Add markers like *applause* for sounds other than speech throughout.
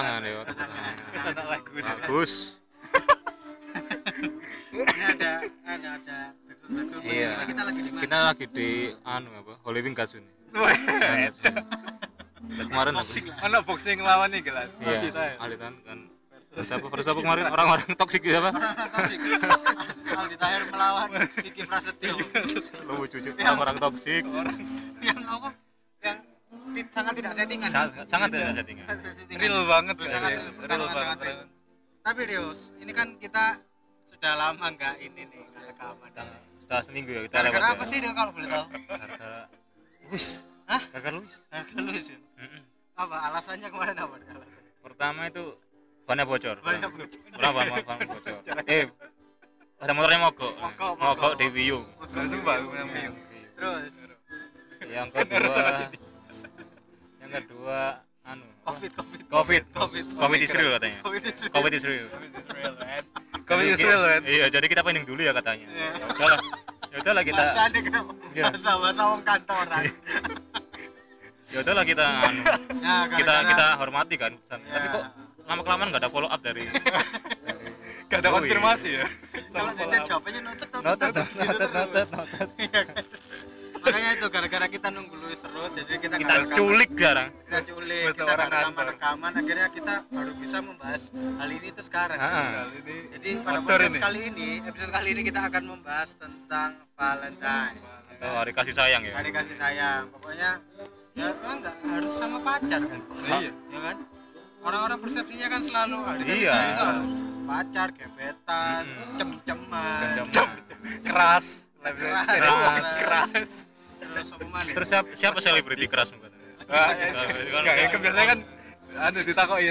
tangan. ya tepuk tangan. Ke sana lagu. bagus Ini ada ada ada. Iya. Kita lagi di mana? kita lagi di anu apa Holy Wing Katsun Wah, kemarin Boxing lah. Ono boxing lawan nih gelas. iya ya. alitan kan Terus apa terus apa kemarin orang-orang toksik siapa Toksik. Aldi Tahir melawan Kiki Prasetyo. lucu cucu orang-orang toksik yang apa? Sangat tidak settingan. sangat sangat tidak settingan Sangat tidak settingan. Real banget sangat ya. real, Real sangat banget. real. Tapi Rios, ini kan kita sudah lama nggak ini nih rekaman. setelah seminggu ya kita lewat apa ya. sih dia kalau boleh tahu? gara-gara Luis Hah? gara-gara Luis Gara-gara lu sih. Mm-mm. Apa alasannya kemarin apa? Alasannya. pertama itu bannya bocor Banyak bocor. Berapa ban bocor eh ada motornya mogok Mogok, mogok di Wiyung Langsung baru yang bingung. Terus yang kedua COVID covid COVID is real katanya COVID is real. covid is real kan. iya jadi kita pending dulu ya katanya Iya. ya udahlah ya udahlah kita Bahasa? Iya. Bahasa wong kantoran. ya udahlah kita Ya, kita kita hormati kan tapi Ya. kok lama kelamaan nggak ada follow up dari Gak ada iya. konfirmasi ya. kalau jajan jawabannya notet notet notet notet, notet makanya itu gara-gara kita nunggu Luis terus jadi kita kita rekaman. culik sekarang kita culik Bahasa kita rekaman rekaman akhirnya kita baru bisa membahas hal ini tuh sekarang Ah. Kali ini jadi pada podcast ini. kali ini episode kali ini kita akan membahas tentang Valentine atau hari kasih sayang ya hari kasih sayang pokoknya ya memang nggak harus sama pacar kan Iya. ya kan orang-orang persepsinya kan selalu hari kasih Iya. sayang itu harus pacar gebetan cem-ceman keras. keras Keras. keras terus siapa, siapa selebriti keras mungkin Wah, kan- Gak, ya, biasanya kan anu ditakoki.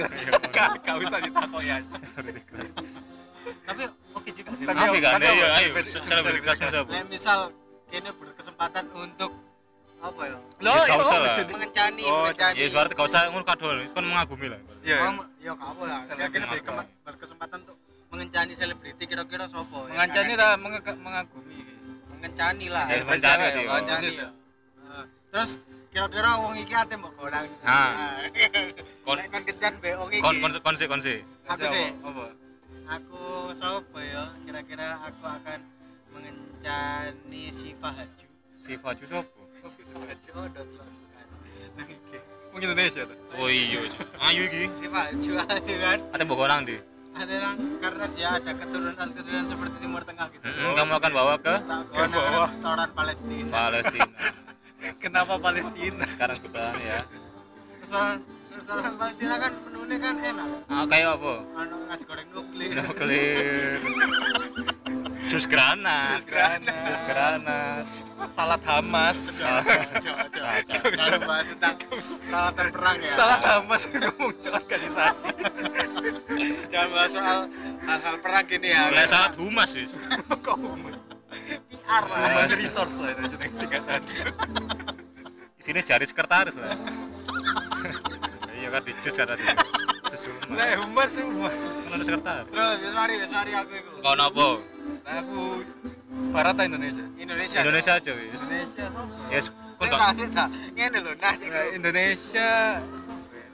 Gak gak usah ditakoki aja. tapi oke juga sih Tapi- kan ya ayo Selebriti- keras siapa Nah, misal kini berkesempatan untuk apa ya Yes, gak iya, usah oh, lah. mengencani Oh, mengencani ya berarti kau usah ngur kadol kan mengagumi lah Iya. ya kamu lah kira-kira berkesempatan untuk mengencani selebriti kira-kira sopo ya, Mengancani kan? lah mengagumi. Mengencani lah. Ya, oh. Mengencani, ya. Nah, terus kira-kira wong iki ate mbok gorang Nah. Kon- kon kon kencan be wong iki. kon kon konse konse aku sih Apa? aku sopo ya? Kira-kira aku akan mengencani si Fahaju. Si Faju sopo si Fahaju oh dot bukan nang iki Indonesia tuh. oh iya ayo iki. Si Fahaju aja kan? Ate mbok orang di ada yang karena dia ada keturunan-keturunan seperti Timur Tengah gitu. Mm, kamu akan bawa ke Ke bawah. restoran Palestina. Palestina. *laughs* Kenapa Palestina? sekarang kebetulan ya. Restoran restoran Palestina kan menunya kan enak. Ah, kayak apa? Anu nasi goreng nuklir. Nuklir *laughs* jus granat granat. jus granat Salad Hamas. coba coba jangan bahas tentang peralatan perang ya Salad Hamas ngomong organisasi. jangan bahas soal hal-hal perang gini ya Lah sangat humas wis. *laughs* Kok umum? PR lah Human resource lah itu jeneng singkatan. Di sini jari sekretaris lah. *laughs* iya kan di jus kan tadi. Jus humas. Lah humas semua. Ada sekretaris. terus sorry sorry aku itu Kau nopo? Aku Barata Indonesia. Indonesia Indonesia aja wis. Indonesia sopo? Yes, tak tak ngene lho nah Nah, Indonesia ya?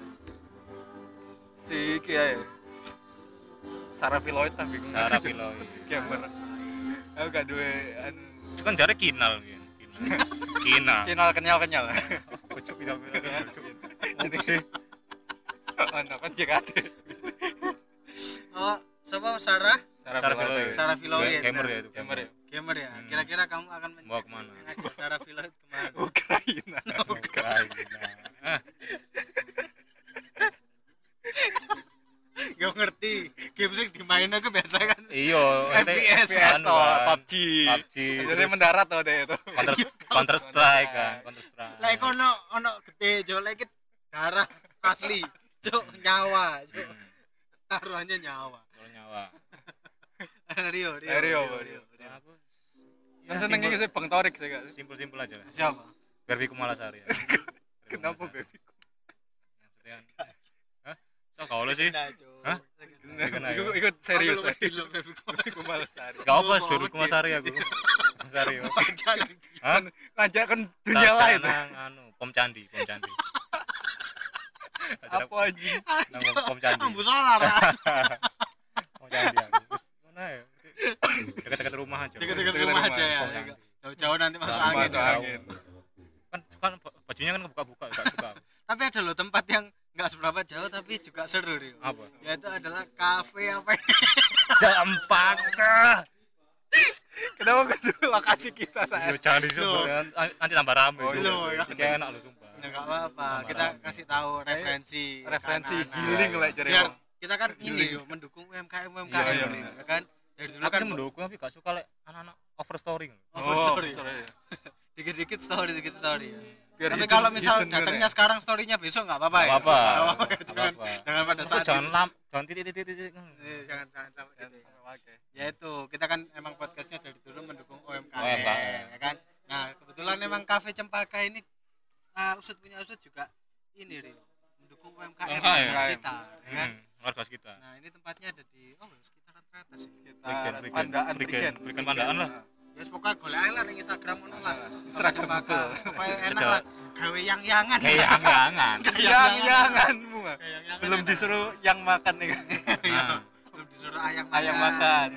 si iki ae. Sarah Filoid kan bingung. Sarah Piloi. Jamber. *laughs* Aku gak duwe anu Itu kan jari kinal gitu. Kina. *laughs* channel kenyal-kenyal. Pucuk kita. Jadi sih. Ono kan JKT. oh siapa Sarah Sarah Piloi. Sarah Filoid. Gamer ya itu. Gamer ya. gamer ya kira-kira kamu akan Bawa ke mana? *laughs* mengajak Sarah Filoid ke mana *laughs* Ukraina. *laughs* Ukraina. Gak ngerti game sing dimainin aku biasa kan Iya, FPS, PS anu toh, kan. PUBG. PUBG. Jadi mendarat toh deh itu. Counter Counter Strike kan, Counter Strike. lah iku ono ono gede jo lagi darah asli jo nyawa jo taruhannya nyawa Kalau nyawa. *laughs* Rio Rio Rio, Rio, Rio. Aku Kan seneng iki sih Bang Torik sih Kak. simpel-simpel aja lah. siapa Garbi Kumalasari. ya. *laughs* Kenapa? Maksudnya, Hah? So kau sih? Hah? Ya. Ikut serius. Aku. Aku malas sari. Gak apa, duduk Kumasari aku. Kumasari. Jangan. Hah? Ngajak kan dunia lain. Anu, pom candi, pom candi. Apa anjing? nang pom candi Ambu solar. *laughs* pom candi aku. Mana ya *coughs* dekat-dekat rumah aja Deket-deket Deket rumah rumah, aja ya. Jauh-jauh nanti masuk angin. Masuk ya. angin. kan kan bajunya kan kebuka-buka gak suka *laughs* Tapi ada loh tempat yang nggak seberapa jauh tapi juga seru Rio. apa Yaitu adalah kafe apa *laughs* ini? Jampaka Kenapa ke lokasi kita Yo, saya? jangan disebut Loh. nanti tambah rame Oh, Yo, iya. kayak enak loh sumpah Ya nggak apa-apa. Kita kasih tahu referensi. Referensi giling lah Biar wong. Kita kan ini Giling. yo mendukung UMKM UMKM Iya, iya, nih, benar. ya kan. Dari dulu kan mendukung tapi gak suka lek anak-anak overstory over story. story. Dikit-dikit story, dikit story. ya. Biar Tapi kalau misal datangnya kan sekarang storynya besok nggak apa-apa ya. apa-apa. Nggak Jangan jangan pada saat jangan lam jangan titik-titik jangan jangan sampai gitu. ya. Ya itu, kita kan emang podcastnya dari dulu mendukung UMKM, ya kan. Nah, kebetulan emang kafe Cempaka ini uh, usut punya usut juga ini Rio, mendukung UMKM sekitar, ya kan. Warga kita Nah, ini tempatnya ada di oh, sekitaran. Prigen, Kita Prigen. pandaan Prigen. Prigen. Pandaan lah. Ya yes, pokoknya golek ae lah ning Instagram ngono lah. Instagram Cempaka. betul. Supaya enak lah gawe yang-yangan. kayak jangan *laughs* Yang-yanganmu. Yang-yangan Belum disuruh yang makan nih. *laughs* Iya. Nah. Belum disuruh ayam Ayam makan.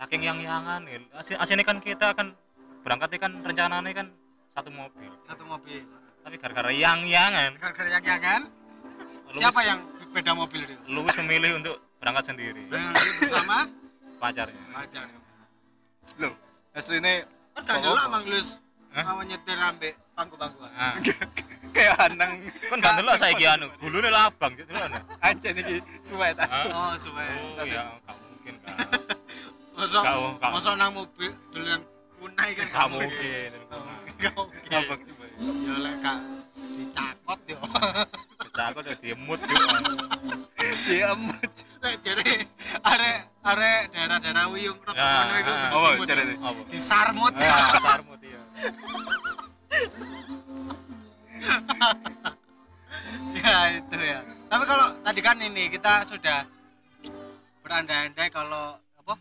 saking yang yangan ya Asi- aslinya kan kita kan berangkatnya kan rencananya kan satu mobil Satu mobil. tapi gara-gara yang yangan Gara-gara yang-yangan, siapa yang beda mobil itu? lu memilih untuk berangkat sendiri Nah, ini bersama pacarnya pacar. Loh, aslinya Kan gak Oh, dulu. Mang Lus. Hah? Mau nyetir ambek pangku-pangkuan. nah, *laughs* kayak hanang kan gak dulu saya anu gulune labang gitu kan aja nih suwe tak. Oh, suwe. oh ya gak mungkin kan *laughs* kau- mosok nang mobil duluan kunai kan gak mungkin Gak mungkin. Abang coba. Ya lek kak. Udah diemut yuk *laughs* Dia emut. Lek jare arek arek daerah-daerah Wiyung Ya, ngono iku kudu dimut, jare ya. apa Disarmut. ah sarmut ya *laughs* ya itu ya. Tapi kalau tadi kan ini kita sudah berandai-andai kalau apa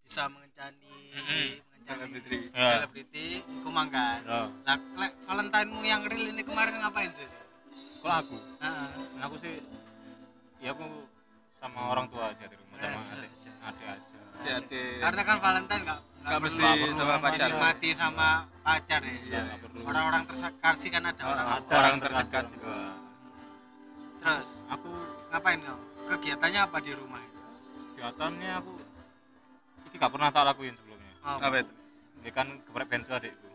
bisa mengencani mengencani Selebriti. Ya. selebriti iku mangkan. Oh, Lah Valentine-mu yang real ini kemarin ngapain sih? Kalau aku Heeh. aku sih ya aku sama orang tua aja di rumah sama Eh, adik adik aja Jadi Karena kan Valentine nggak Nggak mesti perlu sama pacar. dinikmati sama pacar ya. Iya, nggak. Orang-orang terkasih kan ada orang. ada orang orang terdekat juga. Terus aku ngapain kamu? Kegiatannya apa di rumah? kegiatannya aku ini gak pernah tak lakuin sebelumnya Oh, apa itu? ini kan keberat bensu adikku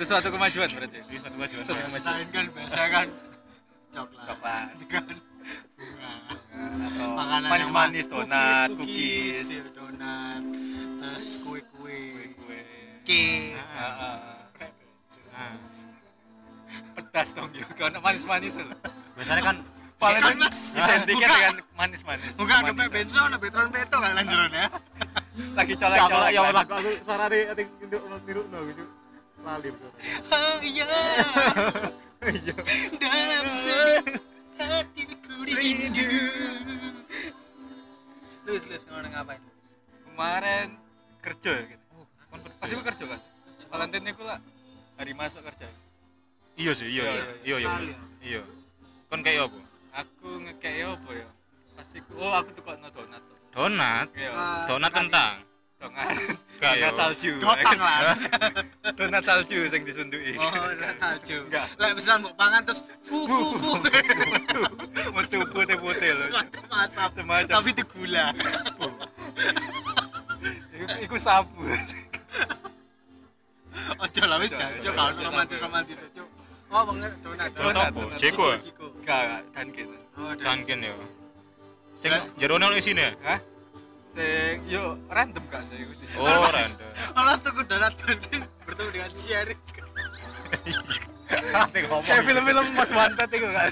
Itu suatu kemajuan berarti. ini satu kemajuan lain kan biasa kan coklat. Coklat. kan bunga. Atau Makanan yang manis-manis, man- donat, cookies, cookies. ya, donat, terus kue-kue, Kue. cake. Heeh. nah, Pedas dong ya. Kalau manis-manis loh. biasanya kan Paling Kan, Mas. identiknya dengan manis-manis. Bukan ada Manis. benzo, ada betron beto kan lanjuran ya. Lagi yang lagi. lagu aku suara di ating untuk niru no gitu lali Oh iya, iya dalam sedih hatiku rindu. Lus, lus, kamu ngapain? Kemarin kerja gitu. kan Pasti gue kerja kan. Valentine itu lah hari masuk kerja. iya sih iya iya iya iya ya. iya kan kayak apa Aku ngekei apa ya? Pasti oh aku tuh kok no donat. donat Iya. Donat kentang Donat. Gak, Donat salju. Dotang lah. Donat salju sing disunduki. Oh, udah salju. Enggak. Lek bisa mbok pangan terus fu fu fu. Metu putih-putih loh. Semacam asap, Semacam. tapi itu gula. Iku, sabu. Ojo lah wis jancuk kalau ojo, romantis romantis ojo. Oh, bener donat. Donat? Jeko. Enggak, kan gitu. Oh, kangen ya sing jerone ono isine Hah? Sing yo random gak sih iku. oh random Alas tuku donat dan bertemu dengan Syarif. Ngomong Kayak film-film Mas Wanted itu kan.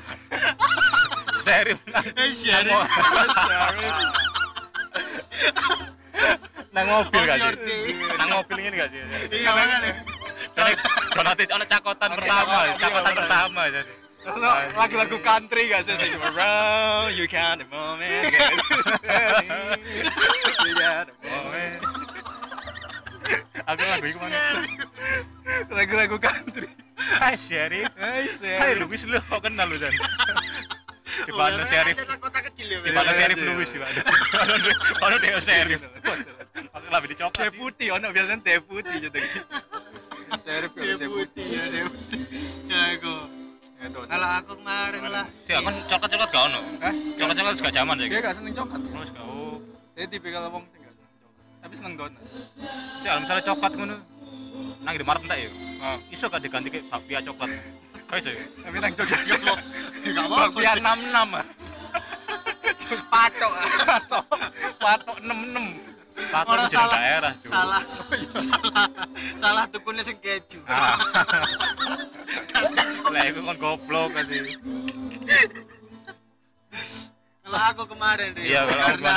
Serif Eh Syarif. nang mobil gak si sih nang mobil ini gak sih Iya makanya. jadi donat itu ono cakotan pertama cakotan pertama jadi Lagu-lagu country gak sih? Sing around you count the moment. *laughs* You got the moment. aku lagu itu mana Lagu-lagu country. Hai Syarif Hai, Hai Luis lu kok kenal lu dan di mana serif kota kecil ya di mana Iya, serif iya. Louis sih pak mana dia serif aku lebih dicoklat teh putih ono biasanya teh putih jadi serif kalau teh putih ya ya aku Ya. Kalau aku kemarin lah. Sih aku coklat coklat gak ono? Hah? coklat coklat juga zaman ya dia gak seneng coklat. Terus gak oh dia tipikal wong sing gak seneng coklat. Tapi seneng donat sih kalau misalnya coklat ngono nang di Maret entek ya? Iso gak diganti ke bakpia coklat? Kau iso ya? Tapi nang Jogja *laughs* Gak apa-apa bakpia enam enam *laughs* patok. Patok patok enam enam satu Orang salah. daerah salah. *laughs* Salah. Salah tukunnya sing keju. Ah *laughs* lah itu kan goblok kan kalau aku kemarin Rio, iya kalau karena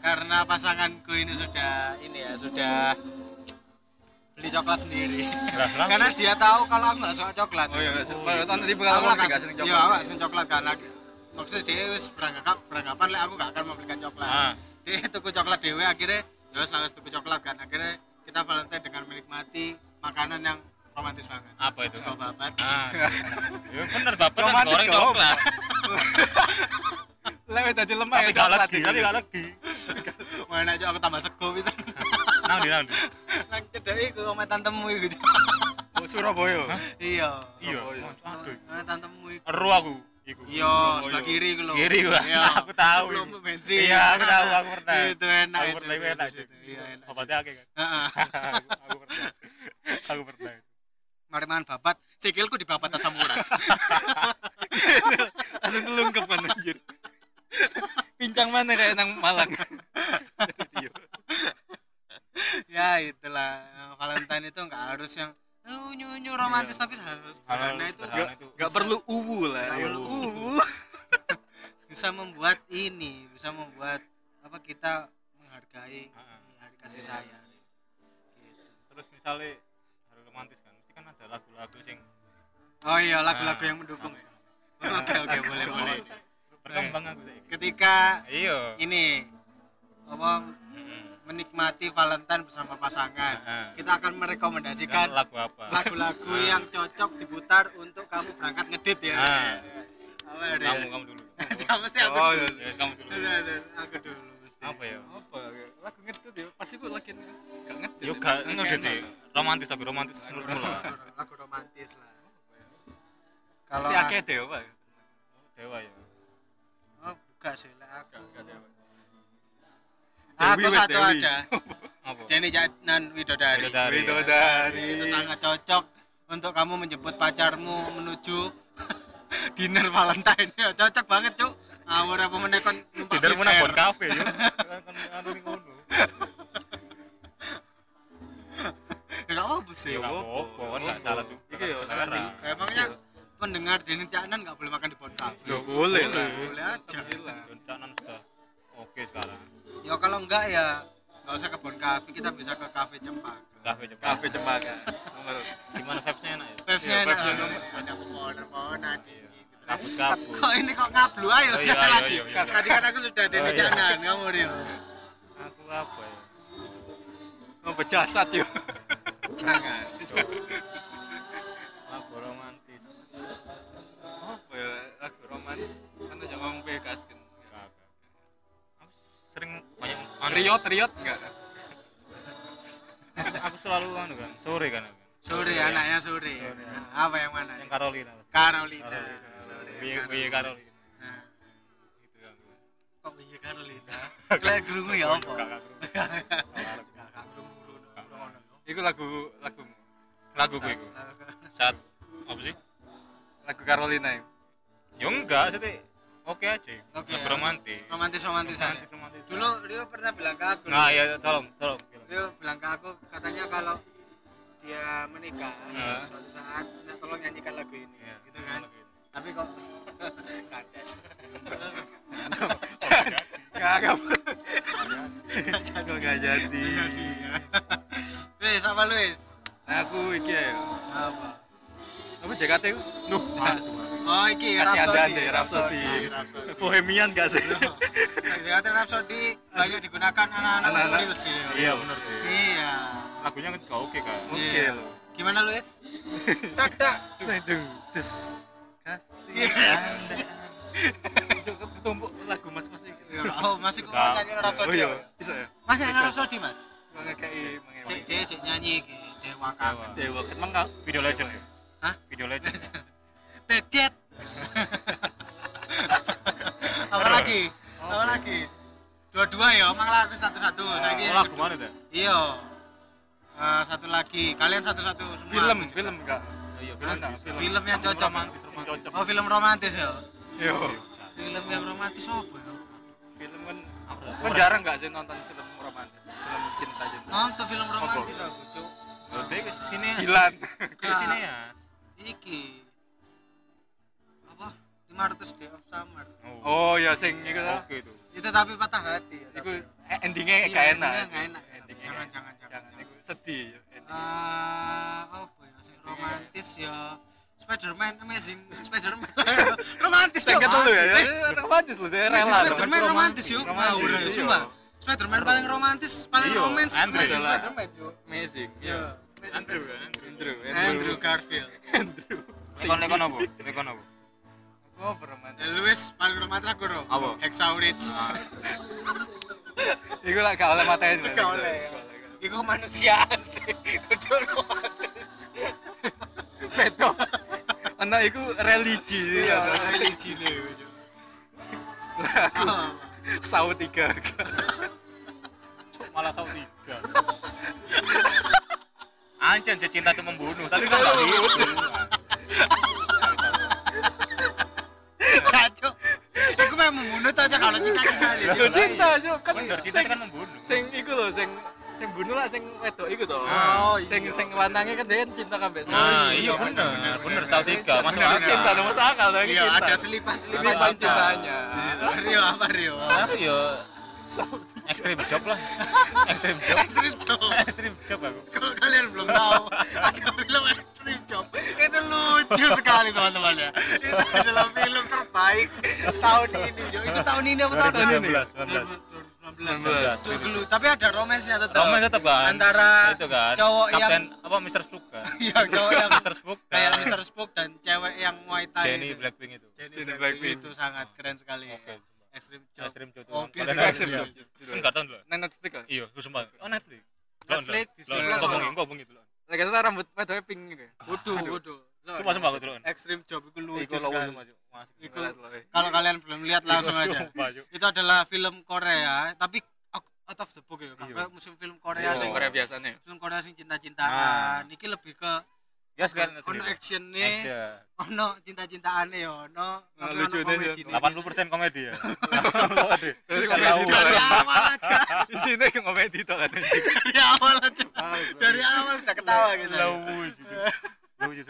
karena pasanganku ini sudah ini ya sudah beli coklat sendiri. Karena dia tahu kalau aku nggak suka coklat. Oh iya tahun tadi aku bakal lah wong sing gak kasih seneng iya aku coklat nggak seneng coklat karena maksudnya dia wis beranggapan beranggapan lah aku nggak akan membelikan coklat. Ah. dia tuku coklat dewe akhirnya ya wis tuku coklat kan. Akhirnya kita Valentine dengan menikmati makanan yang romantis banget. Apa itu? Sego babat. Ah ya bener bapak kan goreng coklat. *laughs* lewat aja lemah ya coklat lagi tapi gak lagi. Mana aja aku tambah sego bisa. *laughs* Nang di nang di. Nang cedek iku sama tantemu iku *laughs* oh Surabaya? Iya. Iya. Aduh. Sama tantemu iku. Ero aku iku. Iya sebelah kiri iku lho. Kiri, Pak. iya. Aku tahu. belum bensin. Iya, aku tahu, aku pernah. itu enak aku itu pernah itu enak itu, itu. Iya enak obatnya akeh kan? Aku pernah. Aku pernah mari mangan babat sikilku di babat asam urat *laughs* langsung telungkep kan anjir pincang mana kayak nang Malang Iya. ya itulah Valentine itu nggak harus yang uh, nyu romantis tapi harus karena itu sederhana itu Gak perlu uwu lah. Nggak perlu uwu. *laughs* bisa membuat ini bisa membuat apa kita menghargai Ah. hari kasih sayang gitu. terus misalnya ada lagu-lagu sing oh iya lagu-lagu Ah. yang mendukung ya oke oke boleh boleh berkembang aku ketika iya ini apa Mm-mm. menikmati Valentine bersama pasangan Ah. kita akan merekomendasikan Kan lagu apa lagu-lagu yang cocok diputar untuk kamu berangkat ngedit ya Ah. apa ya kamu kamu dulu *laughs* Jangan mesti aku Oh, dulu. ya kamu dulu Iya, iya, aku dulu mesti apa ya Apa? ya? Lagu ngedut ya. Pasti gue lagi gak ngedut. yo gak ngedit sih romantis lagu romantis menurutmu lah. Lagu romantis lah. Kalau Si akeh deh, Pak. dewa ya. Oh bukan sih lah aku. Aku satu apa? Jenny Jatnan Widodari. Widodari. Itu sangat cocok untuk kamu menjemput pacarmu menuju *laughs* dinner Valentine. Ya cocok banget cuk. Ngawur apa meneh kon numpak Air. bon kafe *laughs* kan anu sih ya apa-apa kan gak salah juga Iki yo Salah. sering. emangnya pendengar Jenny Jatnan nggak boleh makan di bon cafe Yo boleh lah. boleh aja. Rencanan sudah oke sekarang. Ya kalau enggak ya nggak usah ke bon cafe kita bisa ke cafe Cempaka. Kafe cepat Kafe Cempaka. Gimana vibesnya enak ya? Vibes-nya Iya, enak. ada pepohonan-pepohonan kabut kabut kok ini kok ngablu ayo Oh, iya, jangan iya, lagi. iya, iya. tadi kan aku sudah Denny Oh, iya. Kamu Rio aku apa ya? Oh, bejasat yo. Jangan. *laughs* Lagu romantis. Apa ya? Lagu romantis. Kan aja ngomong bekas kan. Sering banyak Riot, riot enggak? *laughs* aku selalu anu kan sore kan. Sore Sore, anaknya sore Nah, apa yang mana? Yang Carolina. Carolina. Sore, Carolina. Carolina? Nah, gitu kan. Kok iya Carolina? *laughs* Kalian kerungu ya apa Iku lagu lagu lagu gue itu saat apa sih? Lagu Carolina ya. ya enggak sih oke aja. Oke, lagu ya. romantis. Romantis romantisan romantis romantis. Dulu Rio pernah bilang ke aku nah ya tolong tolong Rio bilang ke aku katanya kalau dia menikah Nah. suatu saat minta tolong nyanyikan lagu ini Iya, gitu kan. Tapi kok *laughs* kandas. Kagak. Kok gak jadi. Luis apa Luis Aku iki ya. apa Apa JKT ku? Nuh. oh iki Kasih Rhapsody. Rhapsody. Bohemian gak sih? Teater Rhapsody banyak digunakan anak-anak untuk reels sih. iya bener sih Iya. lagunya kan juga oke kan Oke Iya. lo. Gimana Luis? Tak tak. Des. Kasih Yes. anda. ketumpuk lagu mas-mas iki. Ya, oh masih kok nyanyi Rhapsody. Oh iya, ya? ya. Mas yang Rhapsody mas. Ngekei Sik dia cek nyanyi iki Dewa Kangen. Dewa emang enggak Video Legend ya? Hah? Video Legend. *laughs* Backjet. *laughs* Apa lagi? Apa lagi? Dua-dua ya, emang lagu satu-satu. Saya Oh, lagu mana tuh? Iya. Eh, satu lagi. Kalian satu-satu semua. film, film enggak. Iya, film. Film yang cocok. Cocok. Oh, film romantis ya. Yo. Film yang romantis apa ya? Film kan kan jarang enggak sih nonton film romantis, film cinta-cinta. Nonton film romantis aku, Cuk. Oh, dia ke sini ya. Dilan. Ke sini ya. Iki. Apa? 500 Day of Summer. Oh ya sing iku ta. Oke itu. Itu tapi patah hati ya. Iku tapi. eh, endingnya Iya, gak enak. endingnya enak. Endingnya Jangan, jangan, jangan. Iku sedih. ya. Eh, apa ya? Sing romantis ya. Spider-Man Amazing Spider-Man. *laughs* romantis Sing Cuk. ketelu ya, ya romantis loh. Spider-Man romantis yo. Romantis, ya, sumpah. Spider-Man paling romantis, paling Iya, romance Andrew Amazing adalah- Spider-Man, Cuk. Amazing. Iya. Iya. Andrew kan Andrew. Andrew. Andrew Garfield. Andrew. Lekon apa? Lekon apa? Oh, romantis. Dan Louis paling romantis aku bro. Apa? Ridge. Iku lah gak oleh matanya. Gak oleh, ya. Iku kemanusiaan sih. Kudu romantis. Beto. Anak iku religi. Iya, ya. religi nih. Oh. Saw tiga. Malah tiga. Anjir, cinta itu membunuh, tapi kan nggak gitu. Kacau. Iku memang membunuh aja kalau cinta nih. Yo cinta yo kan Bener, cinta kan membunuh. sing iku lho sing sing bunuh lah sing wedok iku to. Oh, iya. Sing sing lanangnya kan dia kan cinta kabeh. Nah, iya, iya bener, bener, bener, tiga, masuk akal. cinta dong masuk akal Iya, cinta. ada selipan-selipan Selipan cinta. cintanya. Rio apa Rio? Aku yo ekstrim job lah. *laughs* Ekstrim job. Extreme Job. Ekstrim job aku. Kalau kalian belum tahu, ada film Extreme Job. Itu lucu sekali teman-teman ya. Itu adalah film terbaik tahun ini. Yo. Itu tahun ini apa tahun lalu? 2019, 2019. Itu dulu, tapi ada romansnya tetap. Roman tetap kan? Antara itu kan. cowok yang Kapten apa Mr. Spook kan? *laughs* Iya, cowok yang Mr. Spook kayak kan? Mr. Spook dan cewek yang Muay Thai Jenny itu. Blackpink itu. Jenny Jenny Blackpink Blackpink. itu sangat keren sekali. Oke. Extreme Job. Ekstrim job. Oke, Kalian sekali. ekstrim job. Kan gak tahu lho. Nang Netflix kan. Iya, sumpah. Oh Netflix. Netflix, Lo Disney lo Plus ngomong ono. ngomong gitu loh. Lagi saya rambut wedoknya pink gitu. Waduh, waduh. Sumpah sumpah aku dulu. Extreme Job itu lucu sekali. Iku kalau kalian belum lihat langsung aja. Itu adalah film Korea, tapi out of the book ya. Iya. Kayak musim film Korea Iya, sing Korea biasanya. film Korea sing cinta-cintaan. Iki lebih ke Ya sekalian ono action nih, ono cinta-cintaane ya, ono lucu deh, komedi nih. 80% komedi ya. Kan *laughs* komedi Dari awal aja, Di sini komedi itu kan. dari awal aja. Dari awal sudah ketawa gitu. Lucu. Lucu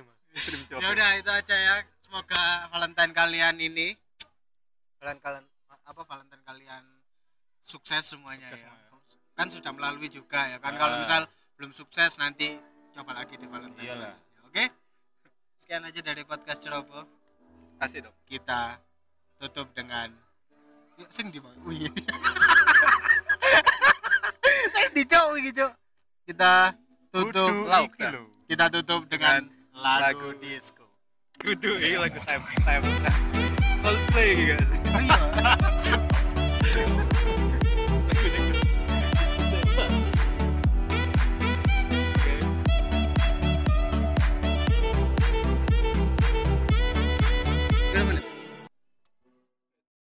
job. Ya udah itu aja ya. Semoga Valentine kalian ini kalian kalian apa Valentine kalian sukses semuanya ya. Kan sudah melalui juga ya kan. Kalau Ah. misal belum sukses nanti coba lagi di Valentine Iyalah. Sekian aja dari podcast Ceroboh. Kasih dong. Kita tutup dengan Yuk, sing di mana? Wih. Cok iki, Cok. Kita tutup lauk, kita tutup dengan lagu, lagu disco. Kudu ini lagu time time. Coldplay gitu iya.